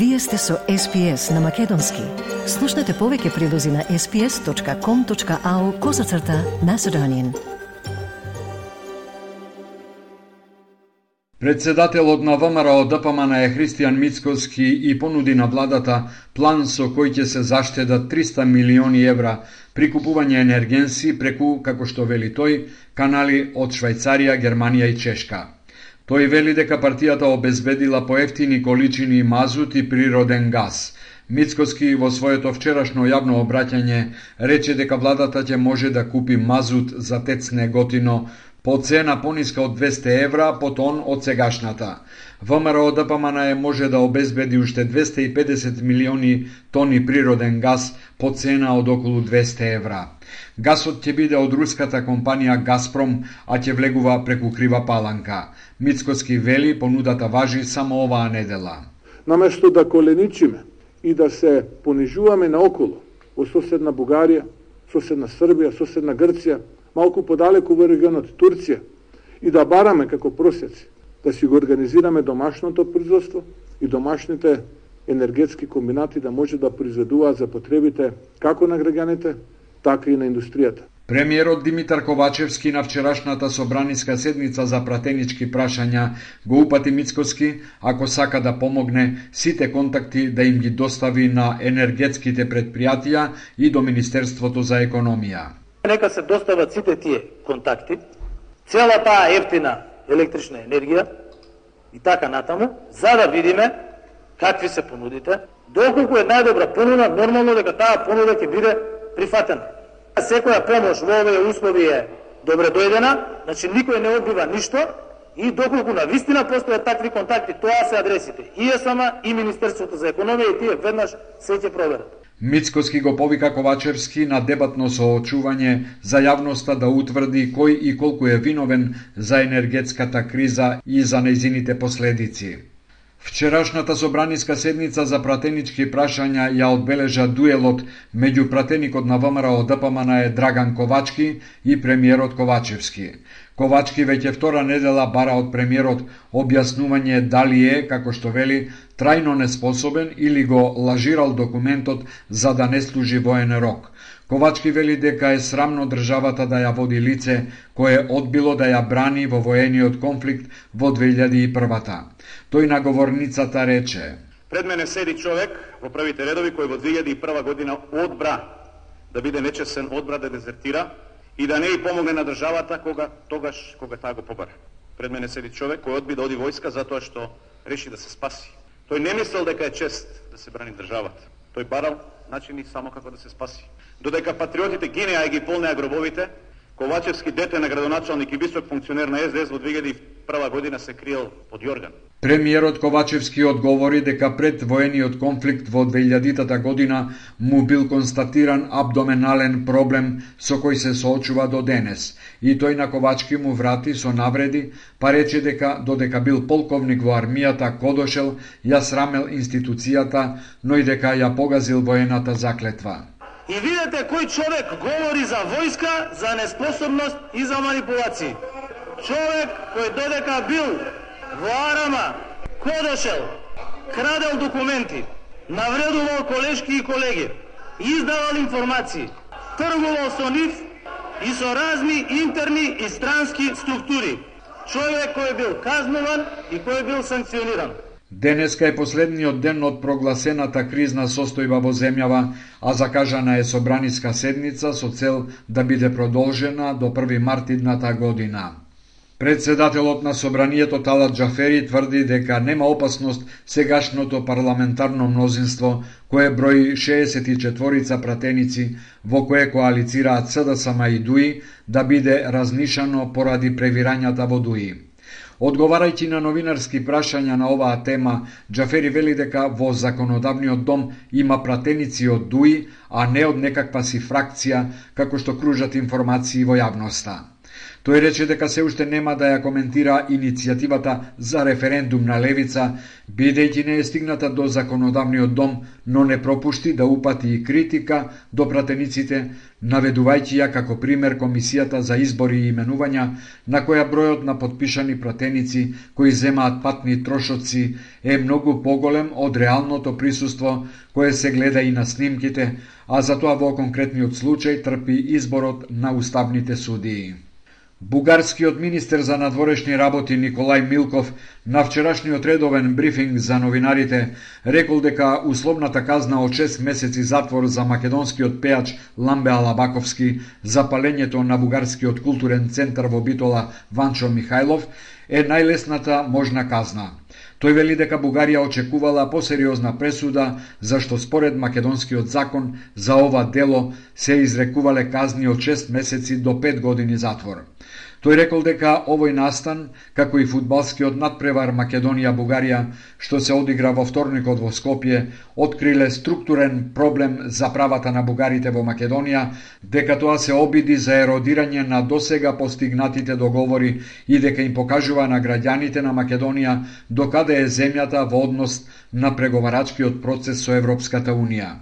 Вие сте со SPS на Македонски. Слушнете повеќе прилози на sps.com.au козацрта на Седонин. Председателот на ВМРО ДПМН е Христијан Мицковски и понуди на владата план со кој ќе се заштедат 300 милиони евра при купување преку, како што вели тој, канали од Швајцарија, Германија и Чешка. Тој вели дека партијата обезбедила поевтини количини мазут и природен газ. Мицкоски во своето вчерашно јавно обраќање рече дека владата ќе може да купи мазут за тецне готино по цена пониска од 200 евра по тон од сегашната. ВМРО ДПМН е може да обезбеди уште 250 милиони тони природен газ по цена од околу 200 евра. Гасот ќе биде од руската компанија Газпром, а ќе влегува преку крива паланка. Мицкоски вели понудата важи само оваа недела. Наместо да коленичиме и да се понижуваме наоколу во соседна Бугарија, соседна Србија, соседна Грција, малку подалеку во регионот Турција и да бараме како просеци да си го организираме домашното производство и домашните енергетски комбинати да може да произведуваат за потребите како на граѓаните, така и на индустријата. Премиерот Димитар Ковачевски на вчерашната собраниска седница за пратенички прашања го упати Мицкоски, ако сака да помогне сите контакти да им ги достави на енергетските предпријатија и до Министерството за економија. Нека се достават сите тие контакти, цела таа ефтина електрична енергија и така натаму, за да видиме какви се понудите, доколку е најдобра понуда, нормално дека таа понуда ќе биде прифатена. Секоја помош во овие услови е добре дојдена, значи никој не одбива ништо и доколку на вистина постојат такви контакти, тоа се адресите. И сама и Министерството за економија и тие веднаш се ќе проверат. Мицкоски го повика Ковачевски на дебатно соочување за јавноста да утврди кој и колку е виновен за енергетската криза и за нејзините последици. Вчерашната собраниска седница за пратенички прашања ја одбележа дуелот меѓу пратеникот на ВМРО ДПМН е Драган Ковачки и премиерот Ковачевски. Ковачки веќе втора недела бара од премиерот објаснување дали е, како што вели, трајно неспособен или го лажирал документот за да не служи воен рок. Ковачки вели дека е срамно државата да ја води лице кое одбило да ја брани во воениот конфликт во 2001-та. Тој на говорницата рече: Пред мене седи човек во првите редови кој во 2001 година одбра да биде нечесен, одбра да дезертира и да не и помогне на државата кога тогаш кога таа го побара. Пред мене седи човек кој одби да оди војска затоа што реши да се спаси. Тој не мислел дека е чест да се брани државата. Тој барал начини само како да се спаси. Додека патриотите гинеа и ги полнеа гробовите, Ковачевски дете на градоначалник и висок функционер на СДС во 2001 година се криел под Јорган. Премиерот Ковачевски одговори дека пред воениот конфликт во 2000 година му бил констатиран абдоменален проблем со кој се соочува до денес и тој на Ковачки му врати со навреди, па рече дека додека бил полковник во армијата Кодошел ја срамел институцијата, но и дека ја погазил воената заклетва. И видете кој човек говори за војска, за неспособност и за манипулации. Човек кој додека бил во Арама, кодошел, крадел документи, навредувал колешки и колеги, издавал информации, тргувал со нив и со разни интерни и странски структури. Човек кој бил казнуван и кој бил санкциониран. Денеска е последниот ден од прогласената кризна состојба во земјава, а закажана е собраниска седница со цел да биде продолжена до 1 март идната година. Председателот на собранието Талат Джафери тврди дека нема опасност сегашното парламентарно мнозинство, кое брои 64 пратеници, во кое коалицираат СДСМ и ДУИ, да биде разнишано поради превирањата во ДУИ. Одговарајќи на новинарски прашања на оваа тема, Џафери вели дека во законодавниот дом има пратеници од ДУИ, а не од некаква си фракција, како што кружат информации во јавноста. Тој рече дека се уште нема да ја коментира иницијативата за референдум на Левица, бидејќи не е стигната до законодавниот дом, но не пропушти да упати и критика до пратениците, наведувајќи ја како пример Комисијата за избори и именувања, на која бројот на подпишани пратеници кои земаат патни трошоци е многу поголем од реалното присуство кое се гледа и на снимките, а за тоа во конкретниот случај трпи изборот на уставните судии. Бугарскиот министер за надворешни работи Николај Милков на вчерашниот редовен брифинг за новинарите рекол дека условната казна од 6 месеци затвор за македонскиот пеач Ламбе Алабаковски за палењето на бугарскиот културен центар во Битола Ванчо Михајлов е најлесната можна казна. Тој вели дека Бугарија очекувала посериозна пресуда, зашто според македонскиот закон за ова дело се изрекувале казни од 6 месеци до 5 години затвор. Тој рекол дека овој настан, како и фудбалскиот надпревар Македонија-Бугарија, што се одигра во вторникот во Скопје, откриле структурен проблем за правата на бугарите во Македонија, дека тоа се обиди за еродирање на досега постигнатите договори и дека им покажува на граѓаните на Македонија докаде е земјата во однос на преговарачкиот процес со Европската Унија.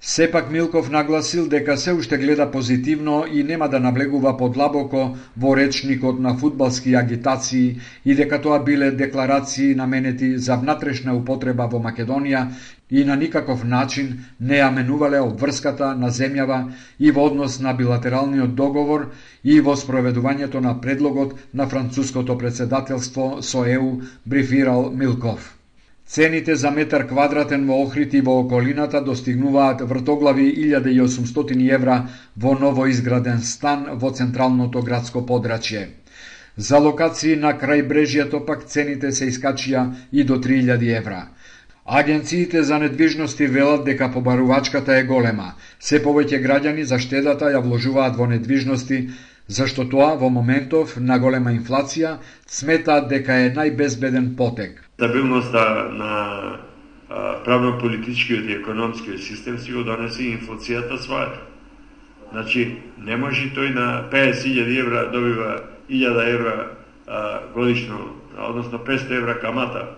Сепак Милков нагласил дека се уште гледа позитивно и нема да наблегува подлабоко во речникот на фудбалски агитации и дека тоа биле декларации наменети за внатрешна употреба во Македонија и на никаков начин не ја менувале обврската на земјава и во однос на билатералниот договор и во спроведувањето на предлогот на француското председателство со ЕУ, брифирал Милков. Цените за метар квадратен во Охрид и во околината достигнуваат вртоглави 1800 евра во новоизграден стан во централното градско подрачје. За локации на крајбрежјето пак цените се искачија и до 3000 евра. Агенциите за недвижности велат дека побарувачката е голема. Се повеќе граѓани за штедата ја вложуваат во недвижности, зашто тоа во моментов на голема инфлација сметаат дека е најбезбеден потек. Стабилноста на правно-политичкиот и економскиот систем си го донесе инфлацијата својата. Значи, не може тој на 50.000 евра добива 1000 евра а, годишно, односно 500 евра камата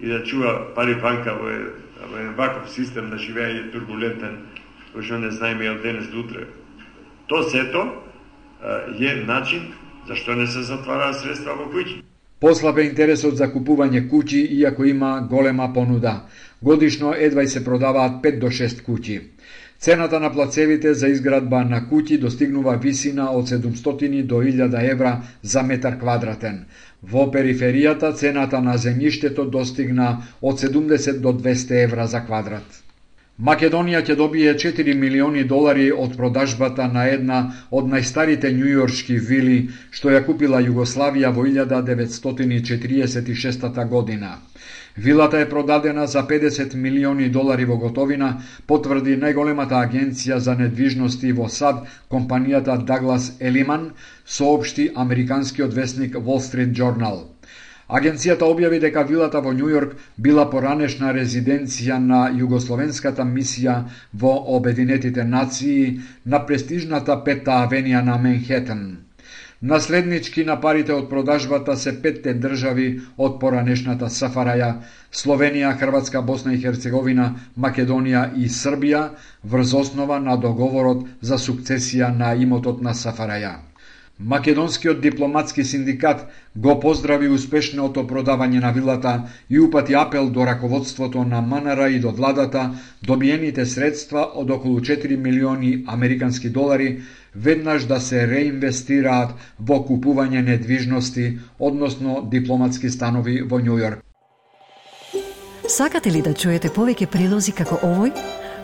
и да чува пари банка во, во еден ваков систем на живење турбулентен, кој што не знаеме од денес до утре. То сето е начин зашто не се затвараат средства во куќи. Послаб интересот за купување куќи, иако има голема понуда. Годишно едва и се продаваат 5 до 6 куќи. Цената на плацевите за изградба на куќи достигнува висина од 700 до 1000 евра за метар квадратен. Во периферијата цената на земјиштето достигна од 70 до 200 евра за квадрат. Македонија ќе добие 4 милиони долари од продажбата на една од најстарите њујоршки вили што ја купила Југославија во 1946 година. Вилата е продадена за 50 милиони долари во готовина, потврди најголемата агенција за недвижности во САД, компанијата Даглас Елиман, соопшти американскиот вестник Wall Street Journal. Агенцијата објави дека вилата во Њујорк била поранешна резиденција на југословенската мисија во Обединетите нации на престижната Петта авенија на Менхетен. Наследнички на парите од продажбата се петте држави од поранешната Сафараја, Словенија, Хрватска, Босна и Херцеговина, Македонија и Србија врз основа на договорот за сукцесија на имотот на Сафараја. Македонскиот дипломатски синдикат го поздрави успешното продавање на вилата и упати апел до раководството на МНР и до владата добиените средства од околу 4 милиони американски долари веднаш да се реинвестираат во купување недвижности, односно дипломатски станови во Њујорк. Сакате ли да чуете повеќе прилози како овој?